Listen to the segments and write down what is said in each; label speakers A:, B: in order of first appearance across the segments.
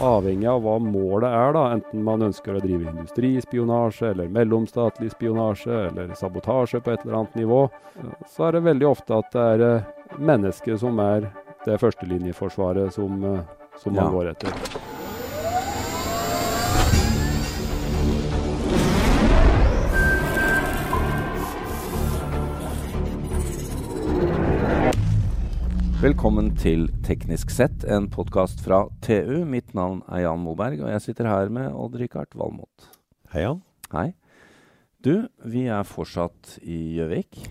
A: avhengig av hva målet er, da, enten man ønsker å drive industrispionasje eller mellomstatlig spionasje eller sabotasje på et eller annet nivå, så er det veldig ofte at det er eh, mennesket som er det førstelinjeforsvaret som, eh, som man
B: Ja.
A: går etter.
B: Velkommen til Teknisk sett, en podkast fra TU. Mitt navn er Jan Moberg, og jeg sitter her med Odd-Rikard Valmot.
C: Hei, Jan.
B: Hei. Du, vi er fortsatt i Gjøvik.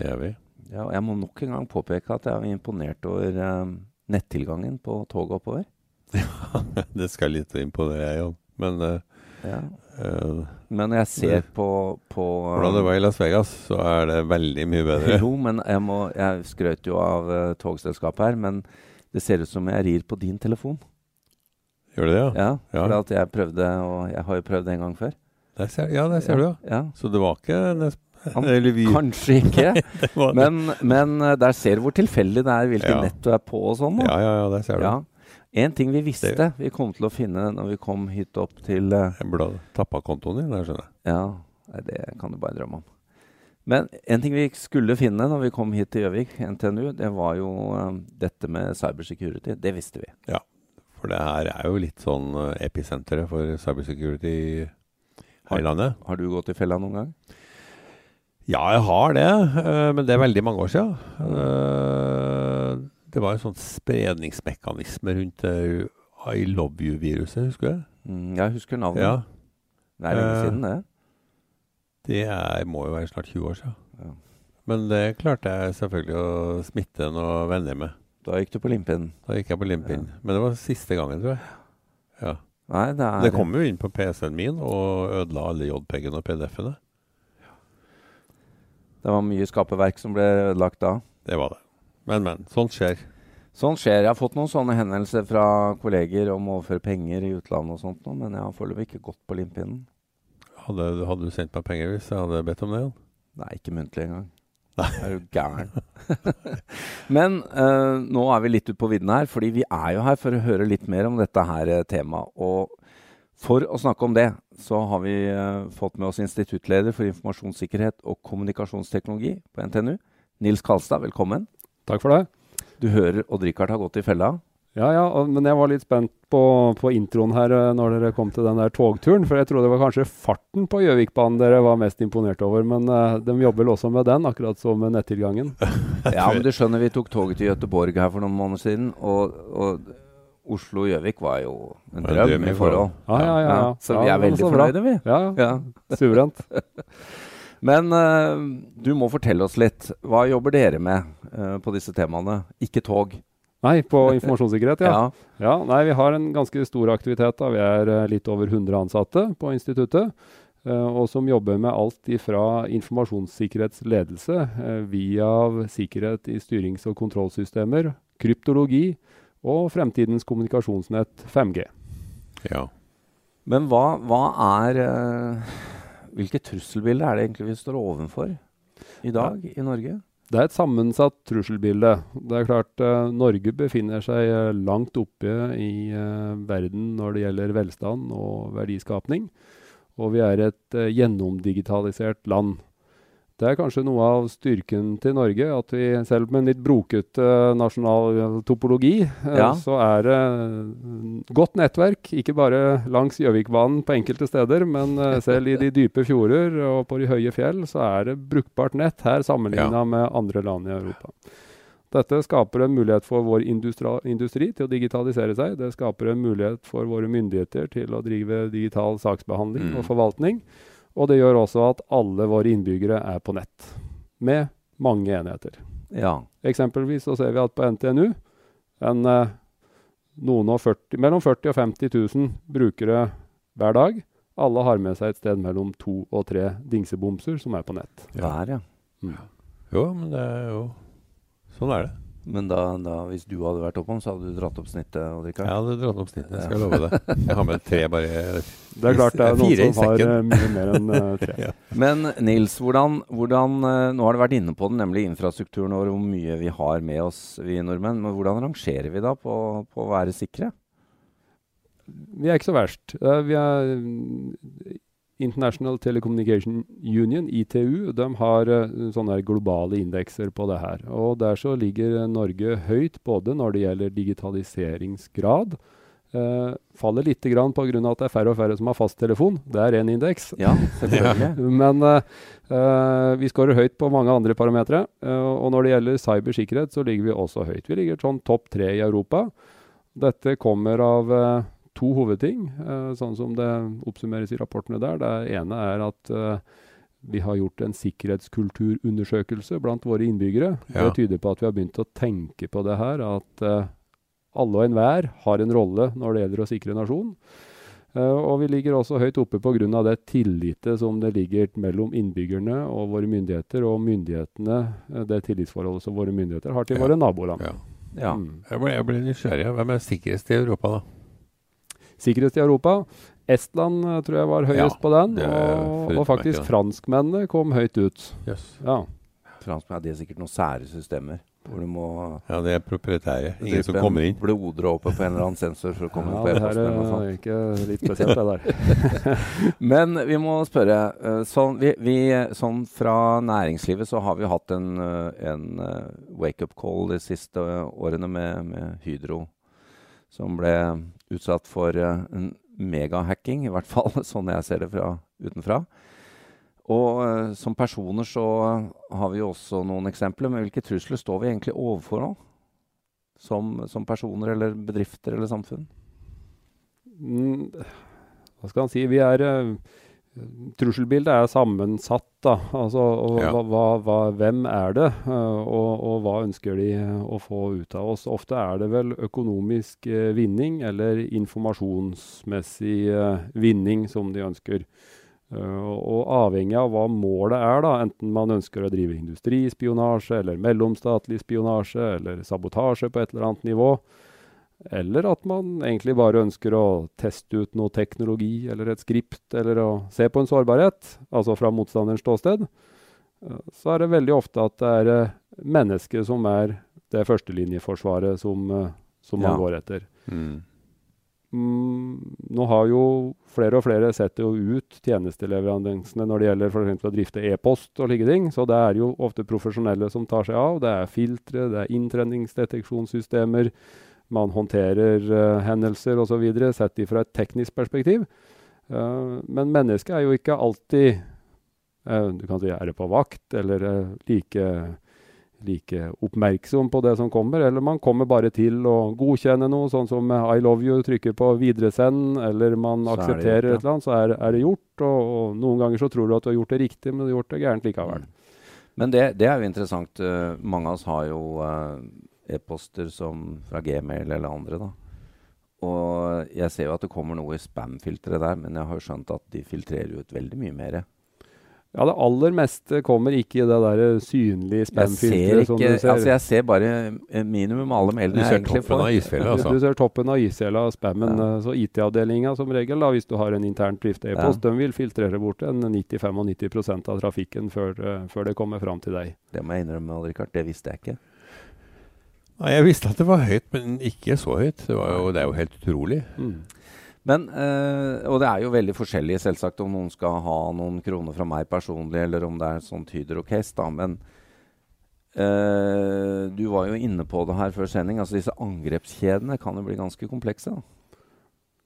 C: Det er vi.
B: Ja, og jeg må nok en gang påpeke at jeg er imponert over eh, nettilgangen på toget oppover.
C: Ja, det skal litt imponere, jeg òg. Men eh,
B: Ja.
C: Eh,
B: Men jeg ser på, på
C: hvordan det var i Las Vegas, så er det veldig mye bedre.
B: Jo, men jeg, må, jeg skrøt jo av uh, togselskapet her, men det ser ut som jeg rir på din telefon.
C: Gjør det det, ja?
B: Ja,
C: Ja.
B: for at jeg prøvde, og jeg har jo prøvd det en gang før.
C: Der ser, ja, der ser du, ja.
B: Ja,
C: Så det var ikke nes-
B: Han- Kanskje ikke,
C: det
B: men, men eh, der ser du hvor tilfeldig det er hvilket
C: Ja.
B: nett du er på og sånn.
C: Ja, ja, ja, der ser du.
B: Ja. En ting vi visste vi kom til å finne når vi kom hit opp til eh,
C: Jeg burde ha tappa kontoen din det skjønner jeg.
B: Ja, det kan du bare drømme om. Men en ting vi skulle finne når vi kom hit til Gjøvik, NTNU, det var jo eh, dette med cybersecurity. Det visste vi.
C: Ja, For det her er jo litt sånn eh, episenteret for cybersecurity her i landet.
B: Har du gått i fella noen gang?
C: Ja, jeg har det, eh, men det er veldig mange år siden. Det var en sånn spredningsmekanisme rundt uh, I love you-viruset, husker du?
B: Mm, jeg husker navnet.
C: Ja.
B: Det er lenge
C: Eh,
B: siden, det.
C: Det er, må jo være snart 20 år siden.
B: Ja.
C: Men det klarte jeg selvfølgelig å smitte noen venner med.
B: Da gikk du på limpinnen.
C: Da gikk jeg på limpinn. Men det var siste gangen, tror jeg. Ja.
B: Nei, det er
C: Det kom jo inn på PC-en min og ødela alle JPG-ene og PDF-ene.
B: Det var mye skaperverk som ble ødelagt da.
C: Det var det. Men, men. Sånt skjer.
B: Sånn skjer. Jeg har fått noen sånne henvendelser fra kolleger om å overføre penger i utlandet og sånt, nå, men jeg har foreløpig ikke gått på limpinnen.
C: Hadde, hadde du sendt meg penger hvis jeg hadde bedt om det?
B: Nei, ikke muntlig engang.
C: Nei.
B: Er du gæren? Men uh, nå er vi litt ute på vidden her, fordi vi er jo her for å høre litt mer om dette her eh, temaet. Og for å snakke om det, så har vi uh, fått med oss instituttleder for informasjonssikkerhet og kommunikasjonsteknologi på NTNU, Nils Kalstad. Velkommen.
A: Takk for det.
B: Du hører Odd-Rikard har gått i fella.
A: Ja, ja, men jeg var litt spent på, på introen her eh, når dere kom til den der togturen. For jeg trodde det var kanskje farten på Gjøvikbanen dere var mest imponert over. Men uh, de jobber vel også med den, akkurat som med nettilgangen.
B: Ja, men du skjønner, vi tok toget til Gøteborg her for noen måneder siden, og, og Oslo-Gjøvik var jo en drøm i forhold.
A: Ja, ja, ja. ja.
B: Så
A: Ja,
B: vi er veldig fornøyde, vi.
A: Ja. Suverent.
B: Men eh, du må fortelle oss litt. Hva jobber dere med eh, på disse temaene? Ikke tog.
A: Nei, på informasjonssikkerhet, ja.
B: Ja.
A: Ja, nei, Vi har en ganske stor aktivitet. da. Vi er eh, litt over 100 ansatte på instituttet. eh, og som jobber med alt ifra informasjonssikkerhetsledelse via sikkerhet i styrings- og kontrollsystemer, kryptologi og fremtidens kommunikasjonsnett 5G.
C: Ja.
B: Men hva, hva er Hvilket trusselbilde er det egentlig vi står overfor i dag i Norge?
A: Det er et sammensatt trusselbilde. Det er klart eh, Norge befinner seg eh, langt oppe i eh, verden når det gjelder velstand og verdiskapning. Og vi er et eh, gjennomdigitalisert land. Det er kanskje noe av styrken til Norge, at vi selv med en litt brokete eh, nasjonal eh, topologi, eh,
B: Ja.
A: så er det godt nettverk. Ikke bare langs Gjøvikbanen på enkelte steder, men selv i de dype fjorder og på de høye fjell, så er det brukbart nett her sammenligna med andre land i Europa. Dette skaper en mulighet for vår industri, industri til å digitalisere seg. Det skaper en mulighet for våre myndigheter til å drive digital saksbehandling
C: Mm.
A: og forvaltning. Og det gjør også at alle våre innbyggere er på nett, med mange enheter.
B: Ja.
A: Eksempelvis så ser vi at på NTNU en, eh, noen og 40, mellom 40 og 50 000 brukere hver dag. Alle har med seg et sted mellom to og tre dingsebomser som er på nett.
B: Der, ja.
C: Jo, men det er jo Sånn er det.
B: Men da, da, hvis du hadde vært oppom, så hadde du dratt opp snittet? Odd-Rikard?
C: Jeg hadde dratt opp snittet, jeg skal jeg love det. Jeg har med tre bare
A: Det er klart det er noen som har eh, mye mer enn eh, tre.
C: ja.
B: Men Nils, hvordan, hvordan, eh, nå har du vært inne på den, nemlig infrastrukturen og hvor mye vi har med oss, vi nordmenn. Men hvordan rangerer vi da på, på å være sikre?
A: vi er ikke så verst. Vi er International Telecommunication Union, ITU, de har uh, sånne globale indekser på det her. Og Der så ligger Norge høyt både når det gjelder digitaliseringsgrad. Uh, faller litt grann pga. at det er færre og færre som har fasttelefon. Det er én indeks.
B: Ja.
A: Men uh, vi skårer høyt på mange andre parametere. og når det gjelder cybersikkerhet, så ligger vi også høyt. Vi ligger sånn topp tre i Europa. Dette kommer av to hovedting, eh, sånn som det oppsummeres i rapportene der. Det ene er at eh, vi har gjort en sikkerhetskulturundersøkelse blant våre innbyggere. Ja. Det tyder på at vi har begynt å tenke på det her, at uh, alle og enhver har en rolle når det gjelder å sikre nasjonen. Uh, og vi ligger også høyt oppe pga. det tillitet som det ligger mellom innbyggerne og våre myndigheter, og myndighetene, uh, det tillitsforholdet som våre myndigheter har til ja. våre naboland.
C: Ja. ja. Mm. Jeg, ble, jeg ble nysgjerrig. Hvem er sikrest i Europa, da?
A: Sikkerhet i Europa. Estland uh, tror jeg var høyest ja, på den, og, og, faktisk franskmennene kom høyt ut.
B: Yes. Ja. Franskmennene de har sikkert noen sære systemer. Hvor du må
C: Ja, det er proprietære. Ingen som kommer inn.
B: Bloddråpe på en eller annen sensor for å komme
A: ja, på e-posten. Det her er ikke litt spesielt, det der.
B: Men vi må spørre. Eh, sånn, vi, vi, sånn fra næringslivet så har vi hatt en, eh, en wake-up call de siste årene med, med Hydro som ble utsatt for uh, en megahacking, i hvert fall sånn jeg ser det fra utenfra. Og uh, som personer så har vi jo også noen eksempler, men hvilke trusler står vi egentlig overfor nå? Som, som personer eller bedrifter eller samfunn?
A: Mm, hva skal han si? Vi er uh, Trusselbildet er sammensatt. da, altså og, ja. hva, hva, Hvem er det, uh, og, og, hva ønsker de å få ut av oss? Ofte er det vel økonomisk eh, vinning eller informasjonsmessig eh, vinning som de ønsker. og avhengig av hva målet er, da, enten man ønsker å drive industrispionasje eller mellomstatlig spionasje eller sabotasje på et eller annet nivå, eller at man egentlig bare ønsker å teste ut noe teknologi eller et skript, eller å se på en sårbarhet, altså fra motstanderens ståsted, eh, så er det veldig ofte at det er eh, mennesket som er det førstelinjeforsvaret som, eh, som man ja. går etter. Mm. Mm, nå har jo flere og flere sett jo ut tjenesteleveransene når det gjelder for å drifte e-post og slike ting. Så det er jo ofte profesjonelle som tar seg av. Det er filtre, det er inntrenningsdeteksjonssystemer man håndterer uh, hendelser osv. sett fra et teknisk perspektiv. Uh, men mennesket er jo ikke alltid uh, du kan si er det på vakt eller like, like, oppmerksom på det som kommer. Eller man kommer bare til å godkjenne noe, sånn som I love you, trykker på videresend, eller man så aksepterer gjort, ja. et eller annet, så er, er det gjort. Og, og, noen ganger så tror du at du har gjort det riktig, men du har gjort det gærent likevel. Mm.
B: Men det, det, er jo interessant. mange av oss har jo e-poster som fra Gmail eller andre. da. Og jeg ser jo at det kommer noe i spam-filteret der, men jeg har jo skjønt at de filtrerer ut veldig mye mer.
A: Ja, det aller meste kommer ikke i det der synlige spam-filteret som du ser.
B: Altså, jeg ser bare minimum alle mailene
C: jeg egentlig får. Du ser toppen av isfjellet, altså.
A: Du, du, ser toppen av isfjella og spammen. Ja. Eh, så IT-avdelinga som regel, da, hvis du har en internt drift e-post, ja. de vil filtrere bort en 90-95 av trafikken før, uh, før det kommer fram til deg.
B: Det må jeg innrømme, Richard. Det visste jeg ikke.
C: Nei, Jeg visste at det var høyt, men ikke så høyt. Det, jo, det er jo helt utrolig. Mm.
B: Men, øh, Og det er jo veldig forskjellig, selvsagt, om noen skal ha noen kroner fra meg personlig, eller om det er sånn Tyder-orkest. da, Men øh, du var jo inne på det her før sending. altså Disse angrepskjedene kan jo bli ganske komplekse. da.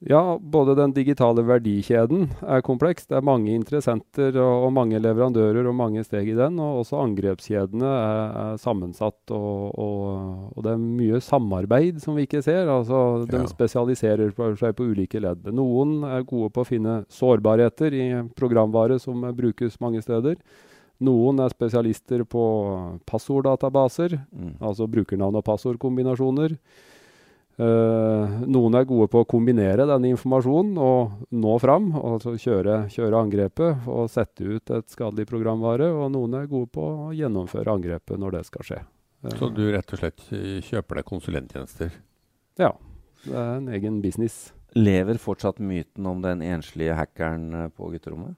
A: Ja, både den digitale verdikjeden er kompleks. Det er mange interessenter og, og, mange leverandører og mange steg i den. Og også angrepskjedene er, er sammensatt, og, og, og, det er mye samarbeid som vi ikke ser. Altså, De ja. spesialiserer seg på ulike ledd. Noen er gode på å finne sårbarheter i programvare som brukes mange steder. Noen er spesialister på passorddatabaser, mm. altså brukernavn- og passordkombinasjoner. Uh, noen er gode på å kombinere denne informasjonen og nå fram. Altså kjøre, kjøre, angrepet og sette ut et skadelig programvare. Og noen er gode på å gjennomføre angrepet når det skal skje.
C: Uh, Så du rett og slett eh, kjøper deg konsulenttjenester?
A: Ja. Det er en egen business.
B: Lever fortsatt myten om den enslige hackeren på gutterommet?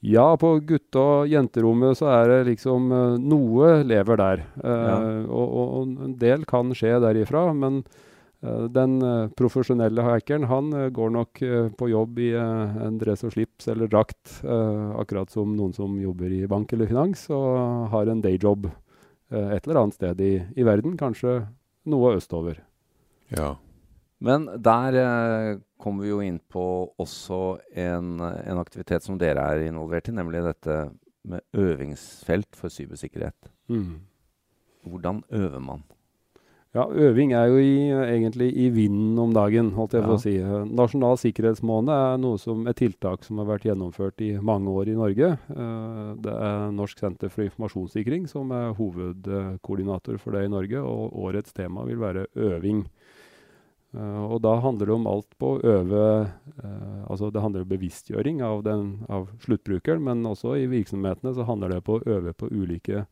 A: Ja, på gutte- og jenterommet så er det liksom uh, Noe lever der. Uh, ja. og, og, en del kan skje derifra. Men Uh, den profesjonelle hackeren han går nok på jobb i en dress og slips eller drakt, akkurat som noen som jobber i bank eller finans, og har en dayjob et eller annet sted i, i, verden, kanskje noe østover.
B: Ja. Men der kommer vi jo inn på også en, en aktivitet som dere er involvert i, nemlig dette med øvingsfelt for cybersikkerhet. Mm. Hvordan øver man?
A: Ja, Øving er jo i, egentlig i vinden om dagen, holdt jeg på å si. Nasjonal sikkerhetsmåned er noe som, et tiltak som har vært gjennomført i mange år i Norge. Uh, det er Norsk senter for informasjonssikring som er hovedkoordinator for det i Norge. Og årets tema vil være øving. Uh, og da handler det om alt på å øve uh, Altså det handler om bevisstgjøring av, den, av sluttbrukeren, men også i virksomhetene så handler det på å øve på ulike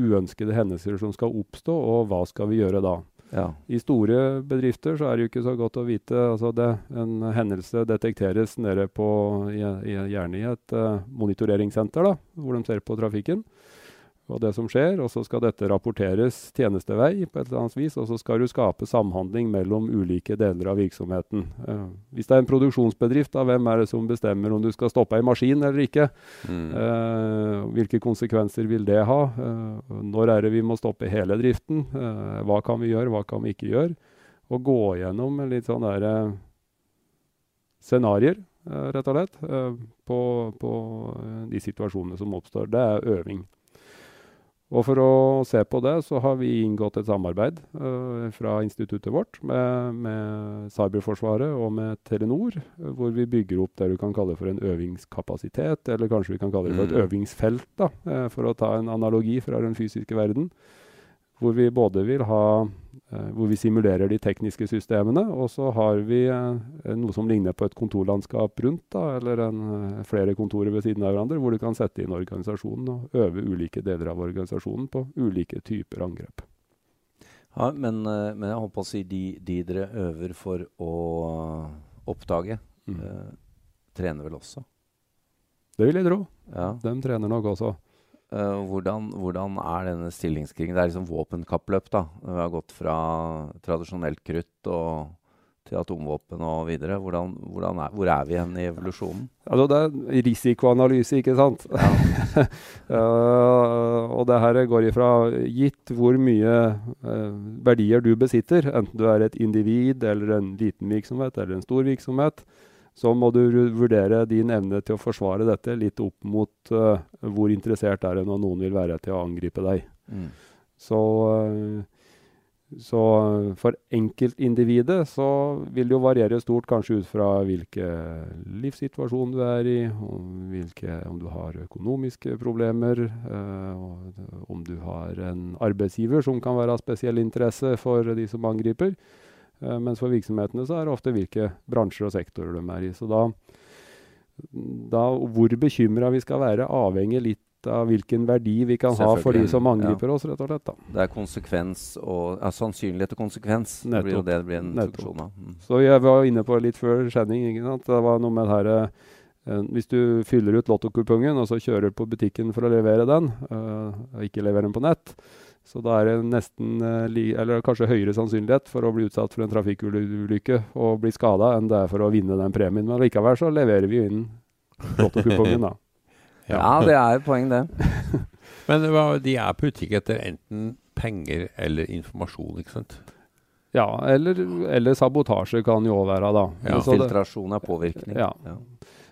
A: uønskede hendelser som skal oppstå, og hva skal vi gjøre da? Ja. I store bedrifter så er det jo ikke så godt å vite. altså det, En hendelse detekteres nede på, gjerne i et uh, monitoreringssenter, da, hvor de ser på trafikken og det som skjer, og så skal dette rapporteres tjenestevei på et eller annet vis, og så skal du skape samhandling mellom ulike deler av virksomheten. Uh, hvis det er en produksjonsbedrift, da, hvem er det som bestemmer om du skal stoppe ei maskin eller ikke? Mm. Uh, hvilke konsekvenser vil det ha? Uh, når er det vi må stoppe hele driften? hva kan vi gjøre, hva kan vi ikke gjøre? Og gå gjennom litt sånn derre scenarioer, rett og slett, på, på de situasjonene som oppstår. Det er øving. Og For å se på det, så har vi inngått et samarbeid uh, fra instituttet vårt med, med, Cyberforsvaret og med Telenor, hvor vi bygger opp det du kan kalle for en øvingskapasitet, eller kanskje vi kan kalle det for et mm. øvingsfelt, da, uh, for å ta en analogi fra den fysiske verden. Hvor vi både vil ha Eh, hvor vi simulerer de tekniske systemene. Og så har vi eh, noe som ligner på et kontorlandskap rundt, da, eller en, eh, flere kontorer ved siden av hverandre, hvor du kan sette inn organisasjonen og øve ulike deler av organisasjonen på ulike typer angrep.
B: Ja, men, men jeg håper å si de, de, dere øver for å oppdage, mm. eh, trener vel også?
A: Det vil jeg tro. Ja. De trener nok også.
B: Uh, hvordan, hvordan, er denne stillingskrigen? Det er liksom våpenkappløp, da. Vi har gått fra tradisjonelt krutt og, til atomvåpen og videre. Hvordan, hvordan er, hvor er vi igjen i evolusjonen?
A: Altså, det er risikoanalyse, ikke sant? Ja. uh, og det her går ifra gitt hvor mye uh, verdier du besitter, enten du er et individ eller en liten virksomhet eller en stor virksomhet, så må du vurdere din evne til å forsvare dette litt opp mot uh, hvor interessert er det når noen vil være til å angripe deg. Mm. Så, uh, så, for enkeltindividet så vil det jo variere stort, kanskje ut fra hvilken livssituasjon du er i, om, hvilke, om du har økonomiske problemer, uh, om du har en arbeidsgiver som kan være av spesiell interesse for de som angriper. Uh, mens for virksomhetene så er det ofte hvilke bransjer og sektorer de er i. Så da, da hvor bekymra vi skal være, avhenger litt av hvilken verdi vi kan ha for de som angriper ja. oss. rett og slett. Da.
B: Det er konsekvens og ja, sannsynlighet og konsekvens. Nettopp. Det blir jo det det blir en funksjon av.
A: Mm. Så jeg var inne på litt før sending. Det var noe med det her, uh, Hvis du fyller ut lottokupongen og så kjører på butikken for å levere den, og ikke leverer den på nett, så da er det nesten, eh, eller kanskje høyere sannsynlighet for å bli utsatt for en trafikkulykke og bli skada, enn det er for å vinne den premien. Men likevel så leverer vi inn lottokupongen, da.
B: ja. ja, det er et poeng, det.
C: Men de er på utkikk etter enten penger eller informasjon, ikke sant?
A: Ja, eller, eller sabotasje kan jo òg være, da.
B: Ja. Filtrasjon av påvirkning.
A: Ja. ja.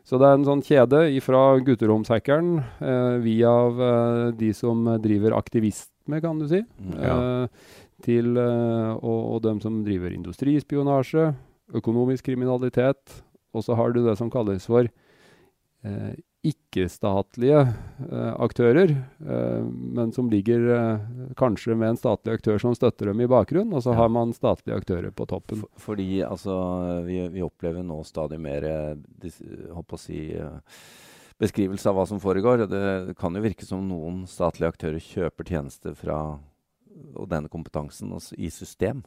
A: Så det er en sånn kjede fra gutteromshackeren eh, via eh, de som driver aktivisme, kan du si, mm, ja. eh, til eh, og, og, dem som driver industrispionasje, økonomisk kriminalitet. Og så har du det som kalles for eh, ikke-statlige eh, aktører, eh, men som ligger eh, kanskje med en statlig aktør som støtter dem i bakgrunnen, og så ja. har man statlige aktører på toppen.
B: For, fordi altså, vi, vi, opplever nå stadig mer håper å si, beskrivelse av hva som foregår. Det, det kan jo virke som noen statlige aktører kjøper tjenester fra og denne kompetansen også, i system.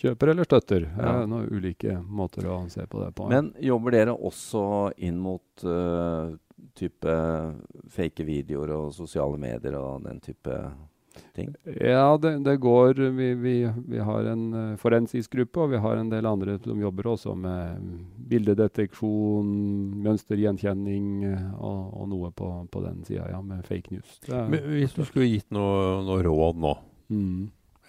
A: Kjøper eller støtter. Ja. Det er noen ulike måter å se på det på.
B: Men jobber dere også inn mot uh, type fake videoer og sosiale medier og den type ting?
A: Ja, det, det går vi, vi, vi, har en uh, forensisk gruppe, og vi har en del andre som jobber også med bildedeteksjon, mønstergjenkjenning uh, og, og, noe på, på den sida, ja, med fake news.
C: Men hvis du skulle gitt noe, noe råd nå, mm.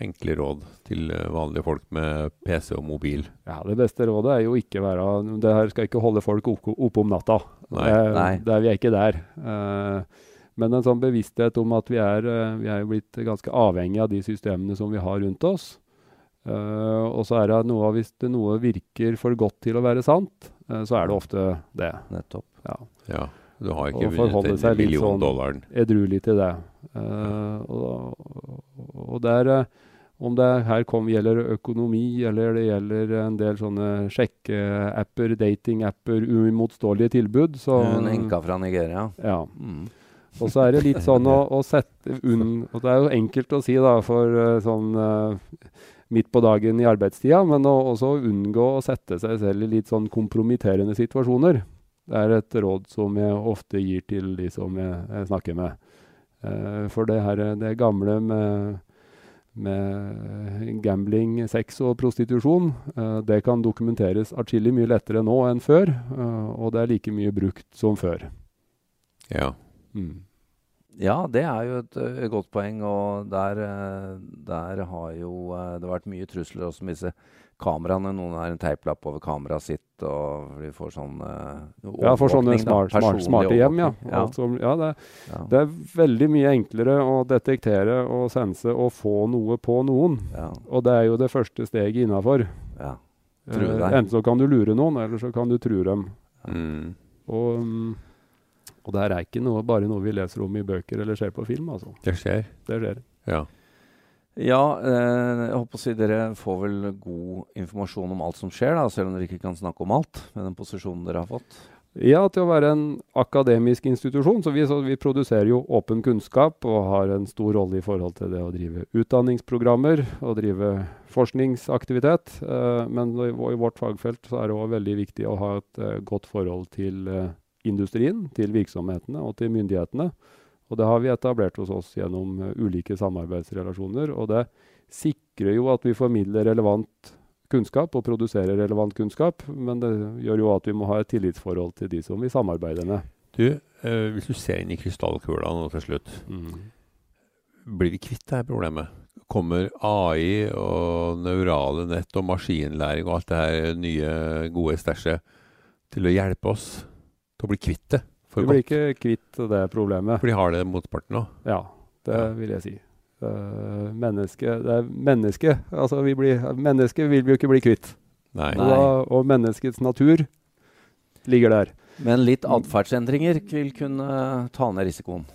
C: enkle råd til uh, vanlige folk med PC og mobil?
A: Ja, Det beste rådet er jo ikke være Det her skal ikke holde folk oppe opp om natta. Nei. Nei. Der vi er ikke der. Uh, men en sånn bevissthet om at vi er, eh, vi er blitt ganske avhengig av de systemene som vi har rundt oss. Uh, og så er det noe hvis det noe virker for godt til å være sant, uh, så er det ofte det.
B: Nettopp.
C: Ja. ja. Du har ikke vunnet en million sånn dollaren.
A: Edruelig til det. Uh, og, og der, om det her kom, gjelder økonomi, eller det gjelder en del sånne sjekkeapper, datingapper, uimotståelige tilbud så
B: Hun enka fra Nigeria.
A: Ja. Mm. Og så er det litt sånn å, å sette unn, og Det er jo enkelt å si da, for uh, sånn uh, midt på dagen i arbeidstida, men å også unngå å sette seg selv i litt sånn kompromitterende situasjoner. Det er et råd som jeg ofte gir til de som jeg, jeg snakker med. Uh, for det her det gamle med, med gambling, sex og prostitusjon, det kan dokumenteres atskillig mye lettere nå enn før. og det er like mye brukt som før.
C: Ja.
B: Mm. Ja, det er jo et, et, godt poeng. Og der, eh, der har jo eh, det vært mye trusler også med disse kameraene. Noen har en teiplapp over kameraet sitt, og de får sånn
A: Ja, får sånne smart, smart, smarte hjem, ja. ja. Som, ja, det, ja. det, er veldig mye enklere å detektere og sense og få noe på noen. Ja. Og det er jo det første steget innafor. Ja. Enten så kan du lure noen, eller så kan du true dem. Mm. Og um, og det her er ikke noe, bare noe vi leser om i bøker eller ser på film. altså.
C: Det skjer.
A: Det skjer.
C: Ja.
B: Ja, eh, jeg håper å si dere får vel god informasjon om alt som skjer, da, selv om dere ikke kan snakke om alt med den posisjonen dere har fått?
A: Ja, til å være en akademisk institusjon. Så vi, så vi, produserer jo åpen kunnskap og har en stor rolle i forhold til det å drive utdanningsprogrammer og drive forskningsaktivitet. Eh, men i, i, vårt fagfelt så er det òg veldig viktig å ha et eh, godt forhold til uh, industrien, til virksomhetene og til myndighetene. Og det har vi etablert hos oss gjennom uh, ulike samarbeidsrelasjoner. Og det sikrer jo at vi formidler relevant kunnskap og produserer relevant kunnskap. Men det gjør jo at vi må ha et tillitsforhold til de som vi samarbeider med.
C: Du, uh, hvis du ser inn i krystallkula nå til slutt, mm. blir vi kvitt dette problemet? Kommer AI og neurale nett og maskinlæring og alt det her nye, gode stæsjet til å hjelpe oss til å bli kvitt det.
A: For vi blir ikke kvitt det problemet.
C: For de har det motparten òg?
A: Ja, det ja. vil jeg si. Uh, menneske, det er menneske. Altså, vi blir, mennesket vil vi jo ikke bli kvitt.
C: Nei.
A: Og, og, menneskets natur ligger der.
B: Men litt atferdsendringer vil kunne ta ned risikoen?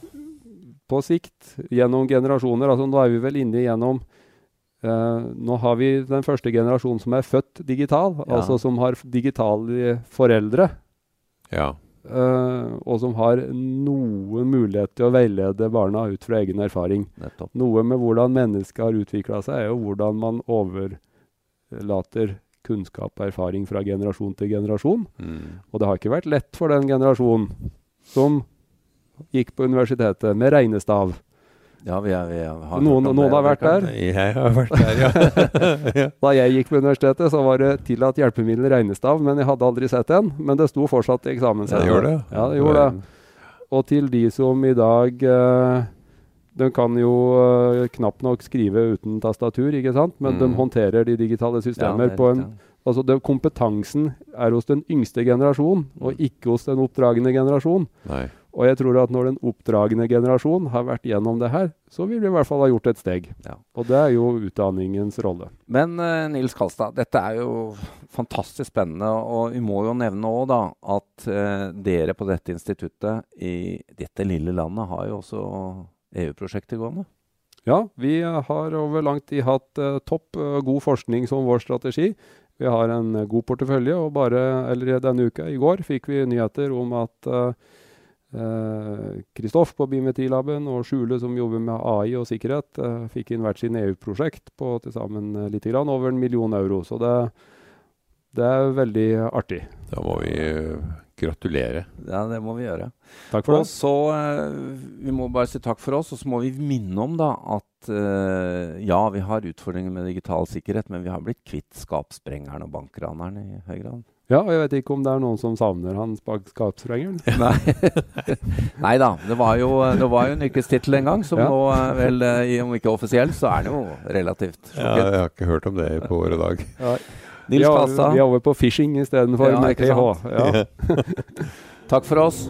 A: På sikt, gjennom generasjoner. Altså, nå er vi vel inne gjennom uh, Nå har vi den første generasjonen som er født digital, ja. altså som har digitale foreldre.
C: Ja.
A: Uh, og som har noen mulighet til å veilede barna ut fra egen erfaring.
B: Nettopp.
A: Noe med hvordan mennesket har utvikla seg, er jo hvordan man overlater kunnskap og erfaring fra generasjon til generasjon. Mm. Og det har ikke vært lett for den generasjonen som gikk på universitetet med regnestav
B: ja, vi, er, vi
A: har noen, noen har vært der?
C: Jeg har vært der, ja.
A: da jeg gikk på universitetet, så var det tillatt hjelpemiddel regnestav, men jeg hadde aldri sett en. Men det sto fortsatt i eksamen
C: Ja, det gjorde det.
A: Ja, det gjorde det. Og til de som i dag uh, De kan jo uh, knapt nok skrive uten tastatur, ikke sant? men mm. de håndterer de digitale systemer ja, på en Altså det, Kompetansen er hos den yngste generasjon, og ikke hos den oppdragende generasjon.
C: Nei.
A: Og jeg tror at når den oppdragende generasjon har vært gjennom det her, så vil vi i hvert fall ha gjort et steg. Ja. Og det er jo utdanningens rolle.
B: Men uh, Nils Kalstad, dette er jo fantastisk spennende. Og vi må jo nevne òg da at uh, dere på dette instituttet i dette lille landet har jo også EU-prosjekter gående.
A: Ja, vi har over lang tid hatt uh, topp god forskning som vår strategi. Vi har en god portefølje, og bare eller denne uka, i går, fikk vi nyheter om at Kristoff eh, på Biometrilaben og Skjule, som jobber med AI og sikkerhet, eh, fikk inn hvert sin EU-prosjekt på til sammen eh, litt grann over en million euro. Så det, Det er veldig artig.
C: Da må vi gratulere.
B: Ja, det må vi gjøre.
A: Takk for
B: Og
A: det.
B: så uh, Vi må bare si takk for oss, og så må vi minne om da at uh, ja, vi har utfordringer med digital sikkerhet, men vi har blitt kvitt skapsprengeren og bankraneren i høy grad.
A: Ja, og jeg vet ikke om det er noen som savner han skapsprengeren.
B: Nei. Nei da. Det var jo, det var jo en yrkestittel en gang, som
A: Ja.
B: nå, vel, uh, om ikke offisiell, så er den jo relativt
C: Ja, jeg har ikke hørt om det på året og dag.
A: Ja,
B: Nils
A: vi, er, vi er over på fishing istedenfor
B: Ja,
A: med TH. Ja.
B: takk for oss.